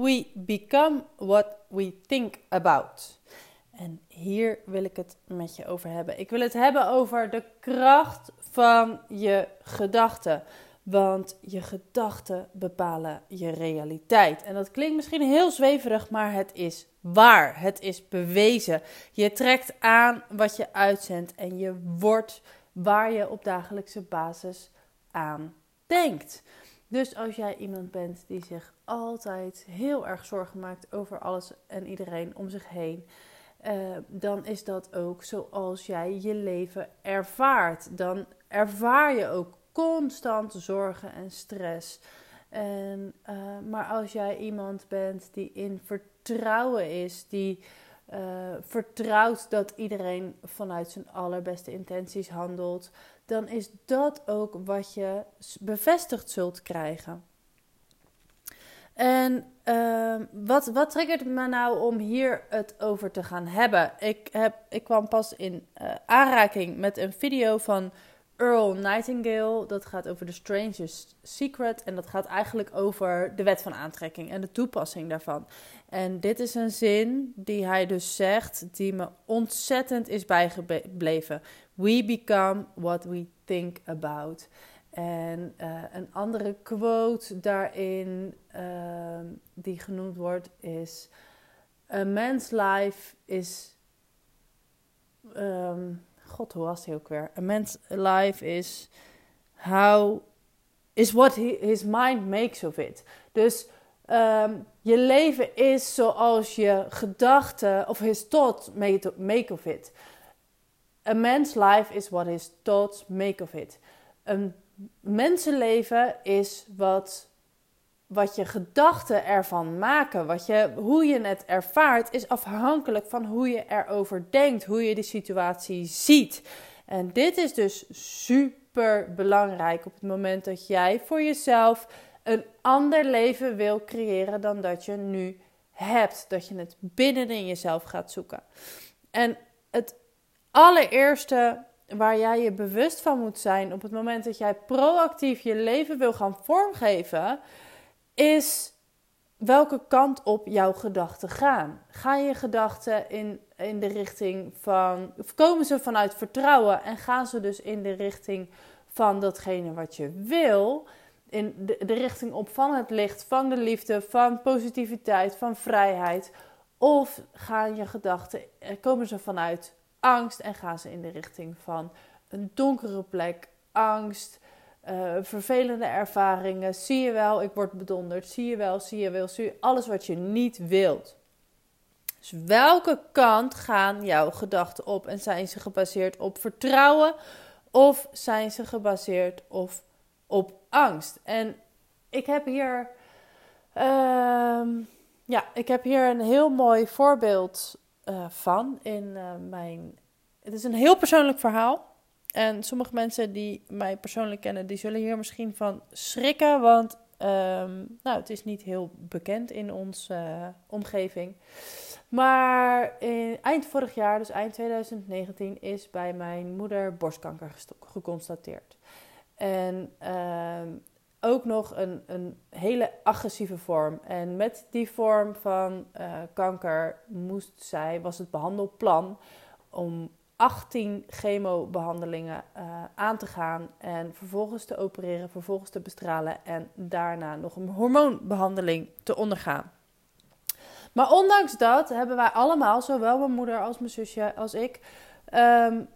We become what we think about. En hier wil ik het met je over hebben. Ik wil het hebben over de kracht van je gedachten. Want je gedachten bepalen je realiteit. En dat klinkt misschien heel zweverig, maar het is waar. Het is bewezen. Je trekt aan wat je uitzendt en je wordt waar je op dagelijkse basis aan denkt. Dus als jij iemand bent die zich altijd heel erg zorgen maakt over alles en iedereen om zich heen, uh, dan is dat ook zoals jij je leven ervaart. Dan ervaar je ook constant zorgen en stress. En, uh, maar als jij iemand bent die in vertrouwen is, die uh, vertrouwt dat iedereen vanuit zijn allerbeste intenties handelt, dan is dat ook wat je bevestigd zult krijgen. En uh, wat, wat triggert me nou om hier het over te gaan hebben? Ik, heb, ik kwam pas in uh, aanraking met een video van Earl Nightingale. Dat gaat over The Stranger's Secret. En dat gaat eigenlijk over de wet van aantrekking en de toepassing daarvan. En dit is een zin die hij dus zegt, die me ontzettend is bijgebleven. We become what we think about. En uh, een andere quote daarin uh, die genoemd wordt is: A man's life is. Um, God, hoe was hij ook weer? A man's life is how is what he, his mind makes of it. Dus um, je leven is zoals je gedachten of his thoughts make, make of it. A man's life is what his thoughts make of it. Een mensenleven is wat, wat je gedachten ervan maken. Wat je, hoe je het ervaart is afhankelijk van hoe je erover denkt, hoe je de situatie ziet. En dit is dus super belangrijk op het moment dat jij voor jezelf een ander leven wil creëren dan dat je nu hebt. Dat je het binnenin jezelf gaat zoeken. En het allereerste waar jij je bewust van moet zijn op het moment dat jij proactief je leven wil gaan vormgeven, is welke kant op jouw gedachten gaan. Gaan je gedachten in, in de richting van. Of komen ze vanuit vertrouwen en gaan ze dus in de richting van datgene wat je wil? In de, de richting op van het licht, van de liefde, van positiviteit, van vrijheid. Of gaan je gedachten, eh, komen ze vanuit angst en gaan ze in de richting van een donkere plek, angst, uh, vervelende ervaringen. Zie je wel, ik word bedonderd. Zie je wel, zie je wel, zie je alles wat je niet wilt. Dus welke kant gaan jouw gedachten op? En zijn ze gebaseerd op vertrouwen of zijn ze gebaseerd op, op angst? En ik heb hier, uh, ja, ik heb hier een heel mooi voorbeeld uh, van in uh, mijn. Het is een heel persoonlijk verhaal. En sommige mensen die mij persoonlijk kennen, die zullen hier misschien van schrikken. Want um, nou, het is niet heel bekend in onze uh, omgeving. Maar in, eind vorig jaar, dus eind 2019, is bij mijn moeder borstkanker geconstateerd. En ehm, ook nog een, een hele agressieve vorm. En met die vorm van uh, kanker moest zij, was het behandelplan om 18 chemobehandelingen uh, aan te gaan en vervolgens te opereren, vervolgens te bestralen en daarna nog een hormoonbehandeling te ondergaan. Maar ondanks dat hebben wij allemaal, zowel mijn moeder als mijn zusje als ik, um,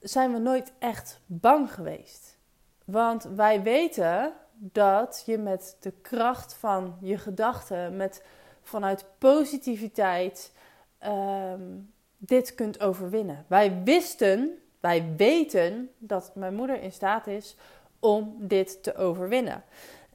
zijn we nooit echt bang geweest. Want wij weten dat je met de kracht van je gedachten, met, vanuit positiviteit, um, dit kunt overwinnen. Wij wisten, wij weten dat mijn moeder in staat is om dit te overwinnen.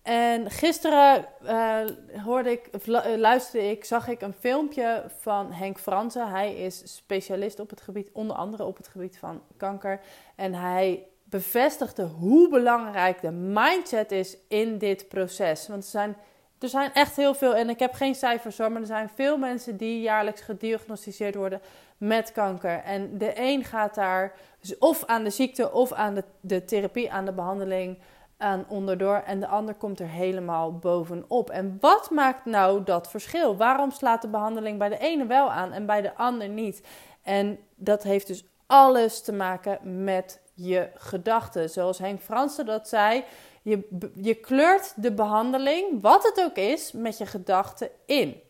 En gisteren uh, hoorde ik, luisterde ik, zag ik een filmpje van Henk Fransen. Hij is specialist op het gebied, onder andere op het gebied van kanker. En hij bevestigde hoe belangrijk de mindset is in dit proces. Want er zijn, er zijn echt heel veel, en ik heb geen cijfers hoor, maar er zijn veel mensen die jaarlijks gediagnosticeerd worden met kanker. En de een gaat daar dus of aan de ziekte of aan de, de therapie, aan de behandeling aan onderdoor en de ander komt er helemaal bovenop. En wat maakt nou dat verschil? Waarom slaat de behandeling bij de ene wel aan en bij de ander niet? En dat heeft dus alles te maken met je gedachten. Zoals Henk Fransen dat zei, je, je kleurt de behandeling, wat het ook is, met je gedachten in.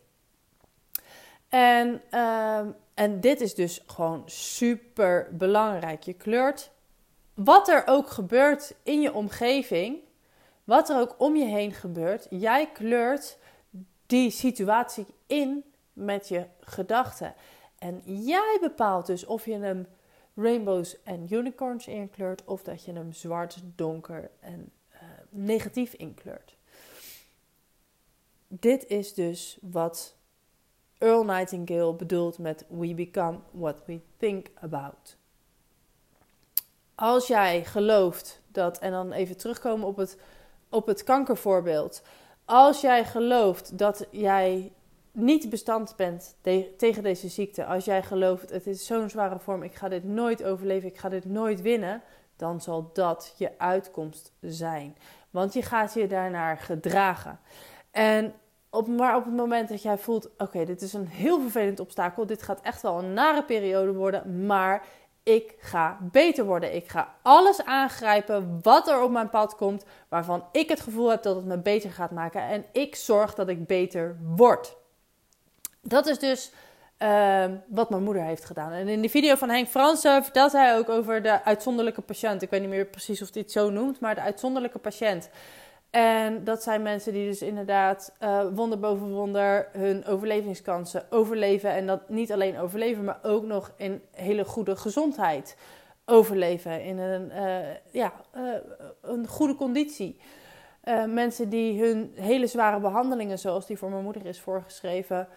En, uh, en dit is dus gewoon super belangrijk. Je kleurt wat er ook gebeurt in je omgeving, wat er ook om je heen gebeurt, jij kleurt die situatie in met je gedachten. En jij bepaalt dus of je hem rainbows en unicorns inkleurt of dat je hem zwart, donker en uh, negatief inkleurt. Dit is dus wat Earl Nightingale bedoelt met we become what we think about. Als jij gelooft dat, en dan even terugkomen op het, op het kankervoorbeeld. Als jij gelooft dat jij niet bestand bent tegen deze ziekte, als jij gelooft het is zo'n zware vorm, ik ga dit nooit overleven, ik ga dit nooit winnen, dan zal dat je uitkomst zijn. Want je gaat je daarnaar gedragen. En maar op het moment dat jij voelt: oké, dit is een heel vervelend obstakel, dit gaat echt wel een nare periode worden, maar ik ga beter worden. Ik ga alles aangrijpen wat er op mijn pad komt, waarvan ik het gevoel heb dat het me beter gaat maken. En ik zorg dat ik beter word. Dat is dus ehm, wat mijn moeder heeft gedaan. En in de video van Henk Fransen vertelt hij ook over de uitzonderlijke patiënt. Ik weet niet meer precies of hij het zo noemt, maar de uitzonderlijke patiënt. En dat zijn mensen die dus inderdaad uh, wonder boven wonder hun overlevingskansen overleven. En dat niet alleen overleven, maar ook nog in hele goede gezondheid overleven. In een, uh, ja, uh, een goede conditie. mensen die hun hele zware behandelingen, zoals die voor mijn moeder is voorgeschreven,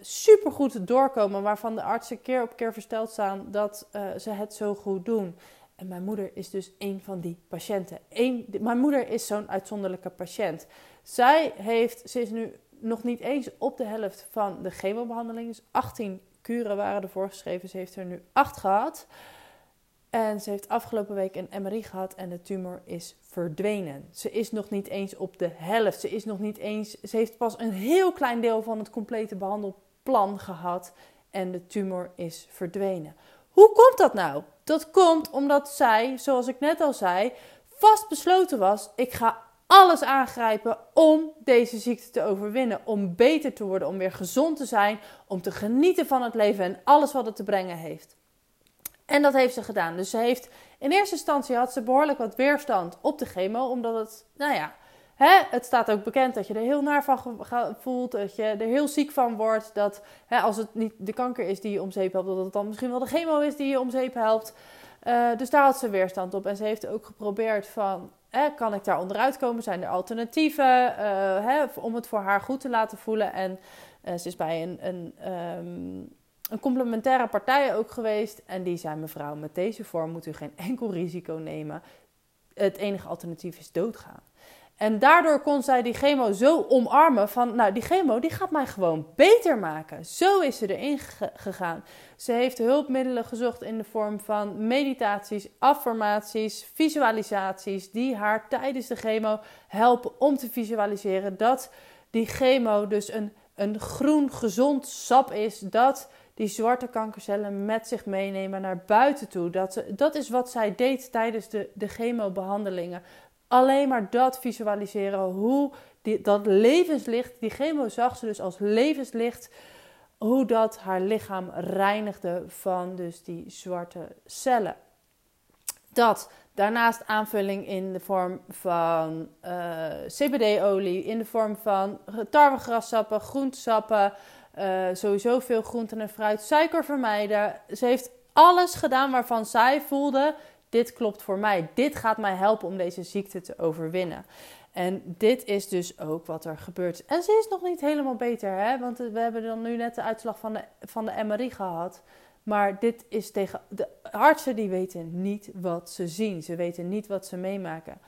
super goed doorkomen. Waarvan de artsen keer op keer versteld staan dat ze het zo goed doen. En mijn moeder is dus een van die patiënten. Eén, mijn moeder is zo'n uitzonderlijke patiënt. Zij heeft, ze is nu nog niet eens op de helft van de chemobehandeling. Dus 18 kuren waren ervoor geschreven. Ze heeft er nu 8 gehad. En ze heeft afgelopen week een MRI gehad en de tumor is verdwenen. Ze is nog niet eens op de helft. Ze is nog niet eens. Ze heeft pas een heel klein deel van het complete behandelplan gehad en de tumor is verdwenen. Hoe komt dat nou? Dat komt omdat zij, zoals ik net al zei, vast besloten was: ik ga alles aangrijpen om deze ziekte te overwinnen, om beter te worden, om weer gezond te zijn, om te genieten van het leven en alles wat het te brengen heeft. En dat heeft ze gedaan. Dus ze heeft in eerste instantie had ze behoorlijk wat weerstand op de chemo, omdat het, nou ja, Het staat ook bekend dat je er heel naar van voelt, dat je er heel ziek van wordt. Dat als het niet de kanker is die je om zeep helpt, dat het dan misschien wel de chemo is die je om zeep helpt. Uh, dus daar had ze weerstand op. En ze heeft ook geprobeerd van, kan ik daar onderuit komen? Zijn er alternatieven hè, om het voor haar goed te laten voelen? En uh, ze is bij een, een, um, een complementaire partij ook geweest. En die zei, mevrouw, met deze vorm moet u geen enkel risico nemen. Het enige alternatief is doodgaan. En daardoor kon zij die chemo zo omarmen van, nou die chemo die gaat mij gewoon beter maken. Zo is ze erin gegaan. Ze heeft hulpmiddelen gezocht in de vorm van meditaties, affirmaties, visualisaties die haar tijdens de chemo helpen om te visualiseren dat die chemo dus een, een groen gezond sap is dat die zwarte kankercellen met zich meenemen naar buiten toe. Dat, dat is wat zij deed tijdens de, de chemobehandelingen alleen maar dat visualiseren. Hoe dat levenslicht, die chemo zag ze dus als levenslicht. Hoe dat haar lichaam reinigde van dus die zwarte cellen. Dat. Daarnaast aanvulling in de vorm van uh, CBD-olie, in de vorm van tarwegrassappen, groentesappen, uh, sowieso veel groenten en fruit, suiker vermijden. Ze heeft alles gedaan waarvan zij voelde: dit klopt voor mij. Dit gaat mij helpen om deze ziekte te overwinnen. En dit is dus ook wat er gebeurt. En ze is nog niet helemaal beter, hè? want we hebben dan nu net de uitslag van de, van de MRI gehad. Maar dit is tegen de artsen die weten niet wat ze zien. Ze weten niet wat ze meemaken.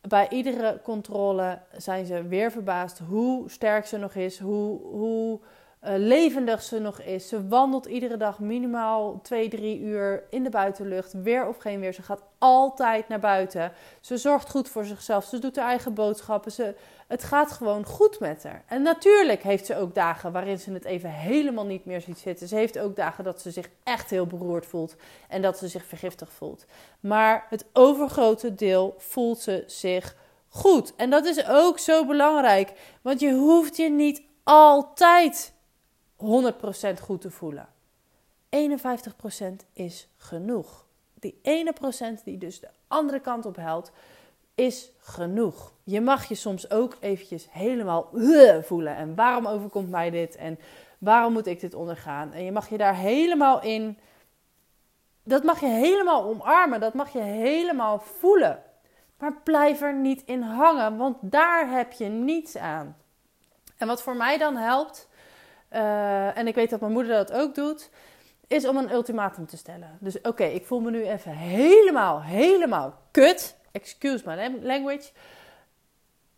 Bij iedere controle zijn ze weer verbaasd hoe sterk ze nog is, hoe, hoe uh, levendig ze nog is. Ze wandelt iedere dag minimaal 2, 3 uur in de buitenlucht. Weer of geen weer. Ze gaat altijd naar buiten. Ze zorgt goed voor zichzelf. Ze doet haar eigen boodschappen. Ze, het gaat gewoon goed met haar. En natuurlijk heeft ze ook dagen waarin ze het even helemaal niet meer ziet zitten. Ze heeft ook dagen dat ze zich echt heel beroerd voelt. En dat ze zich vergiftig voelt. Maar het overgrote deel voelt ze zich goed. En dat is ook zo belangrijk. Want je hoeft je niet altijd 100% goed te voelen. 51% is genoeg. Die ene procent die dus de andere kant op helpt, is genoeg. Je mag je soms ook eventjes helemaal voelen. En waarom overkomt mij dit? En waarom moet ik dit ondergaan? En je mag je daar helemaal in. Dat mag je helemaal omarmen. Dat mag je helemaal voelen. Maar blijf er niet in hangen, want daar heb je niets aan. En wat voor mij dan helpt, uh, en ik weet dat mijn moeder dat ook doet, is om een ultimatum te stellen. Dus oké, ik voel me nu even helemaal, helemaal kut. Excuse my language.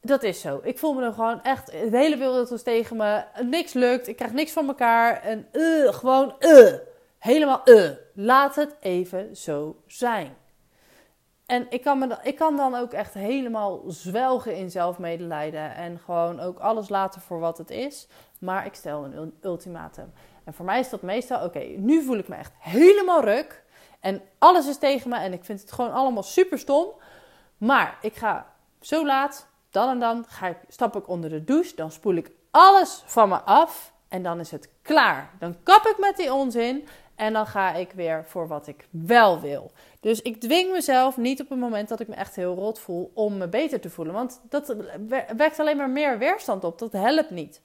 Dat is zo. Ik voel me er gewoon echt. De hele wereld is tegen me. Niks lukt. Ik krijg niks van elkaar. En uh, gewoon uh. Helemaal uh. Laat het even zo zijn. En ik kan, me, ik kan dan ook echt helemaal zwelgen in zelfmedelijden. En gewoon ook alles laten voor wat het is. Maar ik stel een ultimatum. En voor mij is dat meestal: oké, nu voel ik me echt helemaal ruk. En alles is tegen me. En ik vind het gewoon allemaal super stom. Maar ik ga zo laat, dan en dan, ga ik, stap ik onder de douche. Dan spoel ik alles van me af. En dan is het klaar. Dan kap ik met die onzin. En dan ga ik weer voor wat ik wel wil. Dus ik dwing mezelf niet op het moment dat ik me echt heel rot voel om me beter te voelen. Want dat wekt alleen maar meer weerstand op. Dat helpt niet.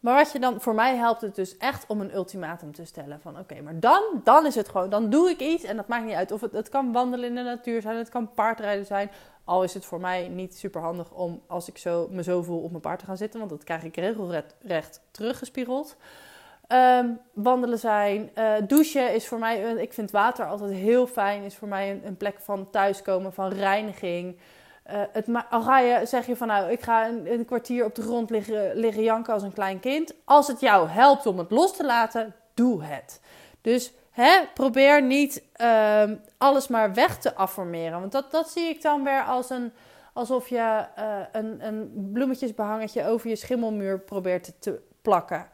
Maar wat je dan, voor mij helpt het dus echt om een ultimatum te stellen. Van oké, maar dan, dan is het gewoon, dan doe ik iets en dat maakt niet uit. Of het, het kan wandelen in de natuur zijn, het kan paardrijden zijn. Al is het voor mij niet super handig om, als ik zo, me zo voel, op mijn paard te gaan zitten. Want dat krijg ik regelrecht teruggespiegeld. Um, wandelen zijn. Uh, douchen is voor mij, ik vind water altijd heel fijn. Is voor mij een plek van thuiskomen, van reiniging. Uh, het, al ga je, zeg je van nou, ik ga een, een, kwartier op de grond liggen, liggen janken als een klein kind. Als het jou helpt om het los te laten, doe het. Dus hè, probeer niet uh, alles maar weg te affirmeren. Want dat, dat zie ik dan weer als een, alsof je uh, een, een bloemetjesbehangetje over je schimmelmuur probeert te, te plakken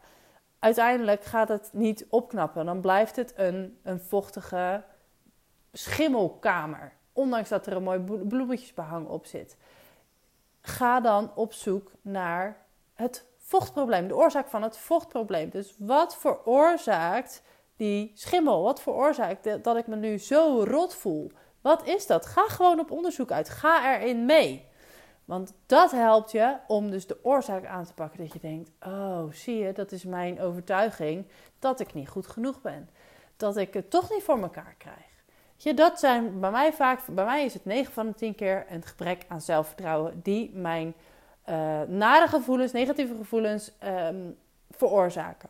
uiteindelijk gaat het niet opknappen. Dan blijft het een, een vochtige schimmelkamer. Ondanks dat er een mooi bloemetjesbehang op zit. Ga dan op zoek naar het vochtprobleem, de oorzaak van het vochtprobleem. Dus wat veroorzaakt die schimmel? Wat veroorzaakt dat ik me nu zo rot voel? Wat is dat? Ga gewoon op onderzoek uit. Ga erin mee. Want dat helpt je om dus de oorzaak aan te pakken. Dat je denkt, oh zie je, dat is mijn overtuiging dat ik niet goed genoeg ben. Dat ik het toch niet voor elkaar krijg. Je, dat zijn bij mij vaak, bij mij is het 9 van de 10 keer een gebrek aan zelfvertrouwen die mijn uh, nare gevoelens, negatieve gevoelens um, veroorzaken.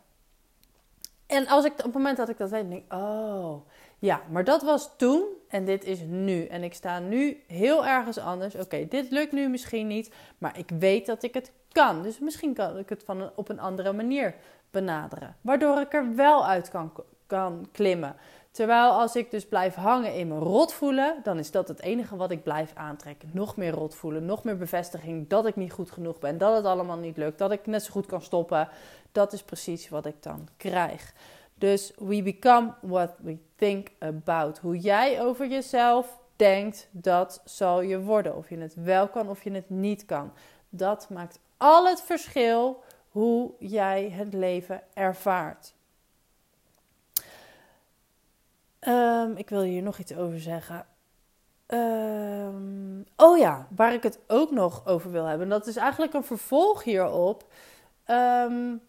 En als ik op het moment dat ik dat weet, denk ik, oh ja, maar dat was toen en dit is nu. En ik sta nu heel ergens anders. Oké, dit lukt nu misschien niet, maar ik weet dat ik het kan. Dus misschien kan ik het van op een andere manier benaderen. Waardoor ik er wel uit kan, kan klimmen. Terwijl als ik dus blijf hangen in mijn rot voelen, dan is dat het enige wat ik blijf aantrekken. Nog meer rot voelen, nog meer bevestiging dat ik niet goed genoeg ben, dat het allemaal niet lukt, dat ik net zo goed kan stoppen. Dat is precies wat ik dan krijg. Dus we become what we think about. Hoe jij over jezelf denkt, dat zal je worden. Of je het wel kan of je het niet kan. Dat maakt al het verschil hoe jij het leven ervaart. Um, ik wil hier nog iets over zeggen. Um, oh ja, waar ik het ook nog over wil hebben. Dat is eigenlijk een vervolg hierop. Um,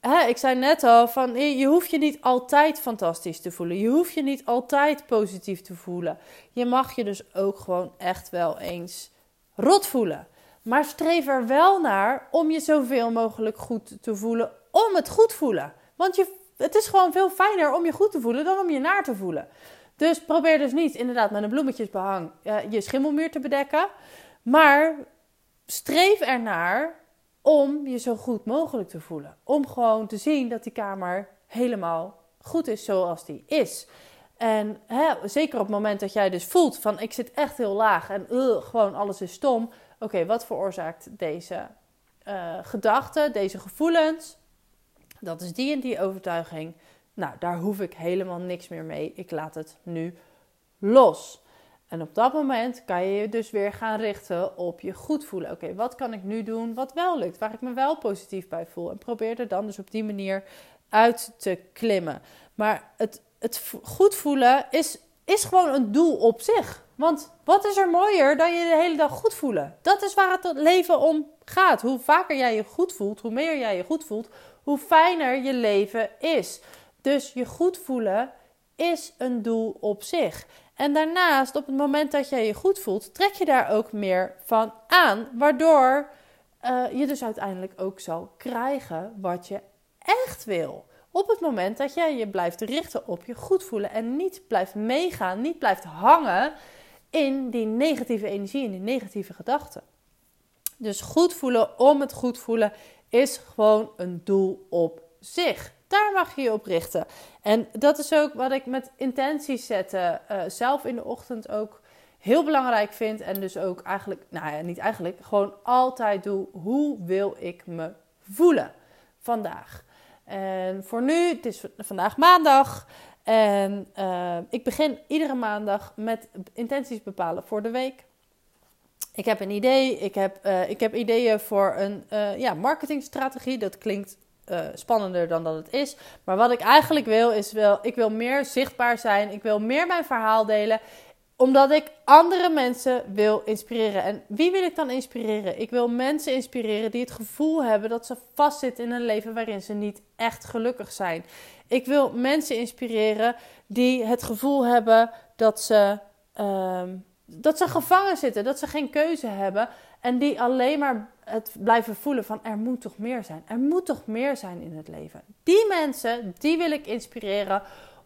hè, ik zei net al, van, je hoeft je niet altijd fantastisch te voelen. Je hoeft je niet altijd positief te voelen. Je mag je dus ook gewoon echt wel eens rot voelen. Maar streef er wel naar om je zoveel mogelijk goed te voelen om het goed voelen. Want je, het is gewoon veel fijner om je goed te voelen dan om je naar te voelen. Dus probeer dus niet inderdaad met een bloemetjesbehang uh, je schimmelmuur te bedekken. Maar streef ernaar om je zo goed mogelijk te voelen. Om gewoon te zien dat die kamer helemaal goed is zoals die is. En hè, zeker op het moment dat jij dus voelt van ik zit echt heel laag en gewoon alles is stom. Oké, wat veroorzaakt deze uh, gedachten, deze gevoelens? Dat is die en die overtuiging. Nou, daar hoef ik helemaal niks meer mee. Ik laat het nu los. En op dat moment kan je je dus weer gaan richten op je goed voelen. Oké, wat kan ik nu doen wat wel lukt, waar ik me wel positief bij voel? En probeer er dan dus op die manier uit te klimmen. Maar het, het goed voelen is, is gewoon een doel op zich. Want wat is er mooier dan je de hele dag goed voelen? Dat is waar het leven om gaat. Hoe vaker jij je goed voelt, hoe meer jij je goed voelt, hoe fijner je leven is. Dus je goed voelen is een doel op zich. En daarnaast, op het moment dat jij je goed voelt, trek je daar ook meer van aan. Waardoor uh, je dus uiteindelijk ook zal krijgen wat je echt wil. Op het moment dat jij je blijft richten op je goed voelen en niet blijft meegaan, niet blijft hangen in die negatieve energie, in die negatieve gedachten. Dus goed voelen om het goed voelen is gewoon een doel op zich. Daar mag je je op richten. En dat is ook wat ik met intenties zetten uh, zelf in de ochtend ook heel belangrijk vind. En dus ook eigenlijk, nou ja, niet eigenlijk, gewoon altijd doe. Hoe wil ik me voelen vandaag? En voor nu, het is vandaag maandag. En uh, ik begin iedere maandag met intenties bepalen voor de week. Ik heb een idee. Ik heb, uh, ik heb ideeën voor een uh, ja, marketingstrategie. Dat klinkt spannender dan dat het is. Maar wat ik eigenlijk wil, is wel, ik wil meer zichtbaar zijn. Ik wil meer mijn verhaal delen. Omdat ik andere mensen wil inspireren. En wie wil ik dan inspireren? Ik wil mensen inspireren die het gevoel hebben dat ze vastzitten in een leven waarin ze niet echt gelukkig zijn. Ik wil mensen inspireren die het gevoel hebben dat ze. Uh, dat ze gevangen zitten, dat ze geen keuze hebben en die alleen maar het blijven voelen van er moet toch meer zijn. Er moet toch meer zijn in het leven. Die mensen, die wil ik inspireren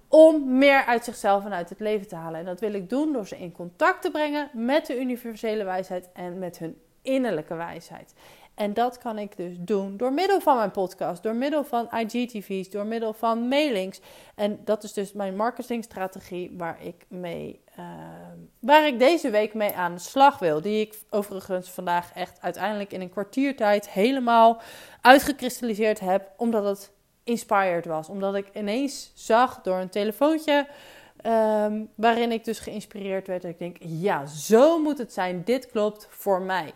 om meer uit zichzelf en uit het leven te halen. En dat wil ik doen door ze in contact te brengen met de universele wijsheid en met hun innerlijke wijsheid. En dat kan ik dus doen door middel van mijn podcast, door middel van IGTV's, door middel van mailings. En dat is dus mijn marketingstrategie waar ik mee, uh, waar ik deze week mee aan de slag wil. Die ik overigens vandaag echt uiteindelijk in een kwartiertijd helemaal uitgekristalliseerd heb, omdat het inspired was. Omdat ik ineens zag door een telefoontje. Um, waarin ik dus geïnspireerd werd. Dat ik denk, ja, zo moet het zijn. Dit klopt voor mij.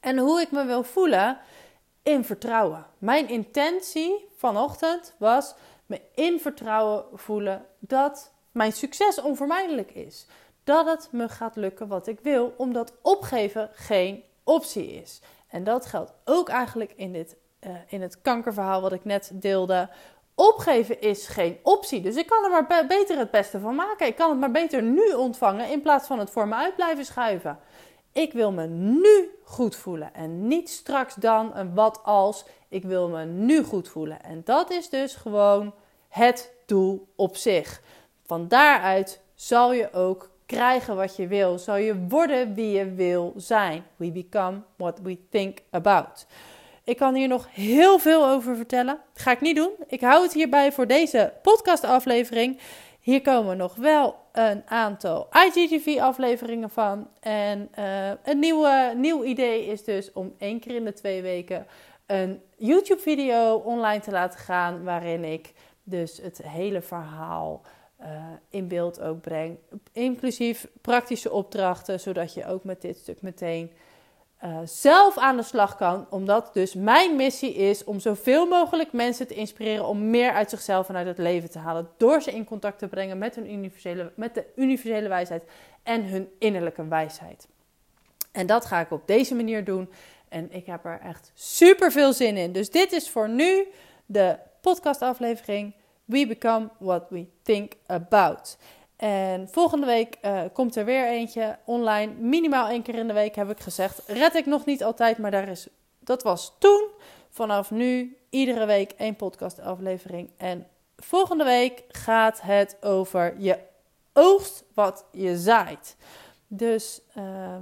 En hoe ik me wil voelen in vertrouwen. Mijn intentie vanochtend was me in vertrouwen voelen dat mijn succes onvermijdelijk is. Dat het me gaat lukken wat ik wil, omdat opgeven geen optie is. En dat geldt ook eigenlijk in, dit, uh, in het kankerverhaal wat ik net deelde. Opgeven is geen optie. Dus ik kan er maar beter het beste van maken. Ik kan het maar beter nu ontvangen in plaats van het voor me uit blijven schuiven. Ik wil me nu goed voelen en niet straks dan een wat als. Ik wil me nu goed voelen. En dat is dus gewoon het doel op zich. Van daaruit zal je ook krijgen wat je wil. Zal je worden wie je wil zijn. We become what we think about. Ik kan hier nog heel veel over vertellen. Ga ik niet doen. Ik hou het hierbij voor deze podcastaflevering. Hier komen nog wel een aantal IGTV-afleveringen van. En uh, een nieuwe, nieuw idee is dus om één keer in de twee weken een YouTube-video online te laten gaan. Waarin ik dus het hele verhaal uh, in beeld ook breng. Inclusief praktische opdrachten, zodat je ook met dit stuk meteen uh, zelf aan de slag kan. Omdat dus mijn missie is om zoveel mogelijk mensen te inspireren om meer uit zichzelf en uit het leven te halen. Door ze in contact te brengen met, hun universele, met de universele wijsheid en hun innerlijke wijsheid. En dat ga ik op deze manier doen. En ik heb er echt super veel zin in. Dus dit is voor nu de podcastaflevering We Become What We Think About. En volgende week uh, komt er weer eentje online. Minimaal één keer in de week heb ik gezegd. Red ik nog niet altijd, maar daar is, dat was toen. Vanaf nu iedere week één podcastaflevering. En volgende week gaat het over je oogst wat je zaait. Dus uh,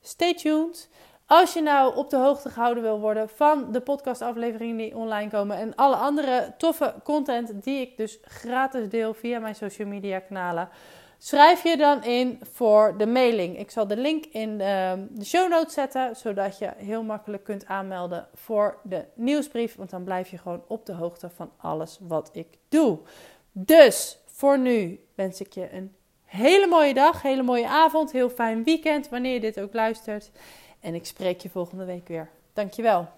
stay tuned. Als je nou op de hoogte gehouden wil worden van de podcastafleveringen die online komen en alle andere toffe content die ik dus gratis deel via mijn social media kanalen, schrijf je dan in voor de mailing. Ik zal de link in de, show notes zetten, zodat je heel makkelijk kunt aanmelden voor de nieuwsbrief, want dan blijf je gewoon op de hoogte van alles wat ik doe. Dus voor nu wens ik je een hele mooie dag, hele mooie avond, heel fijn weekend wanneer je dit ook luistert. En ik spreek je volgende week weer. Dankjewel.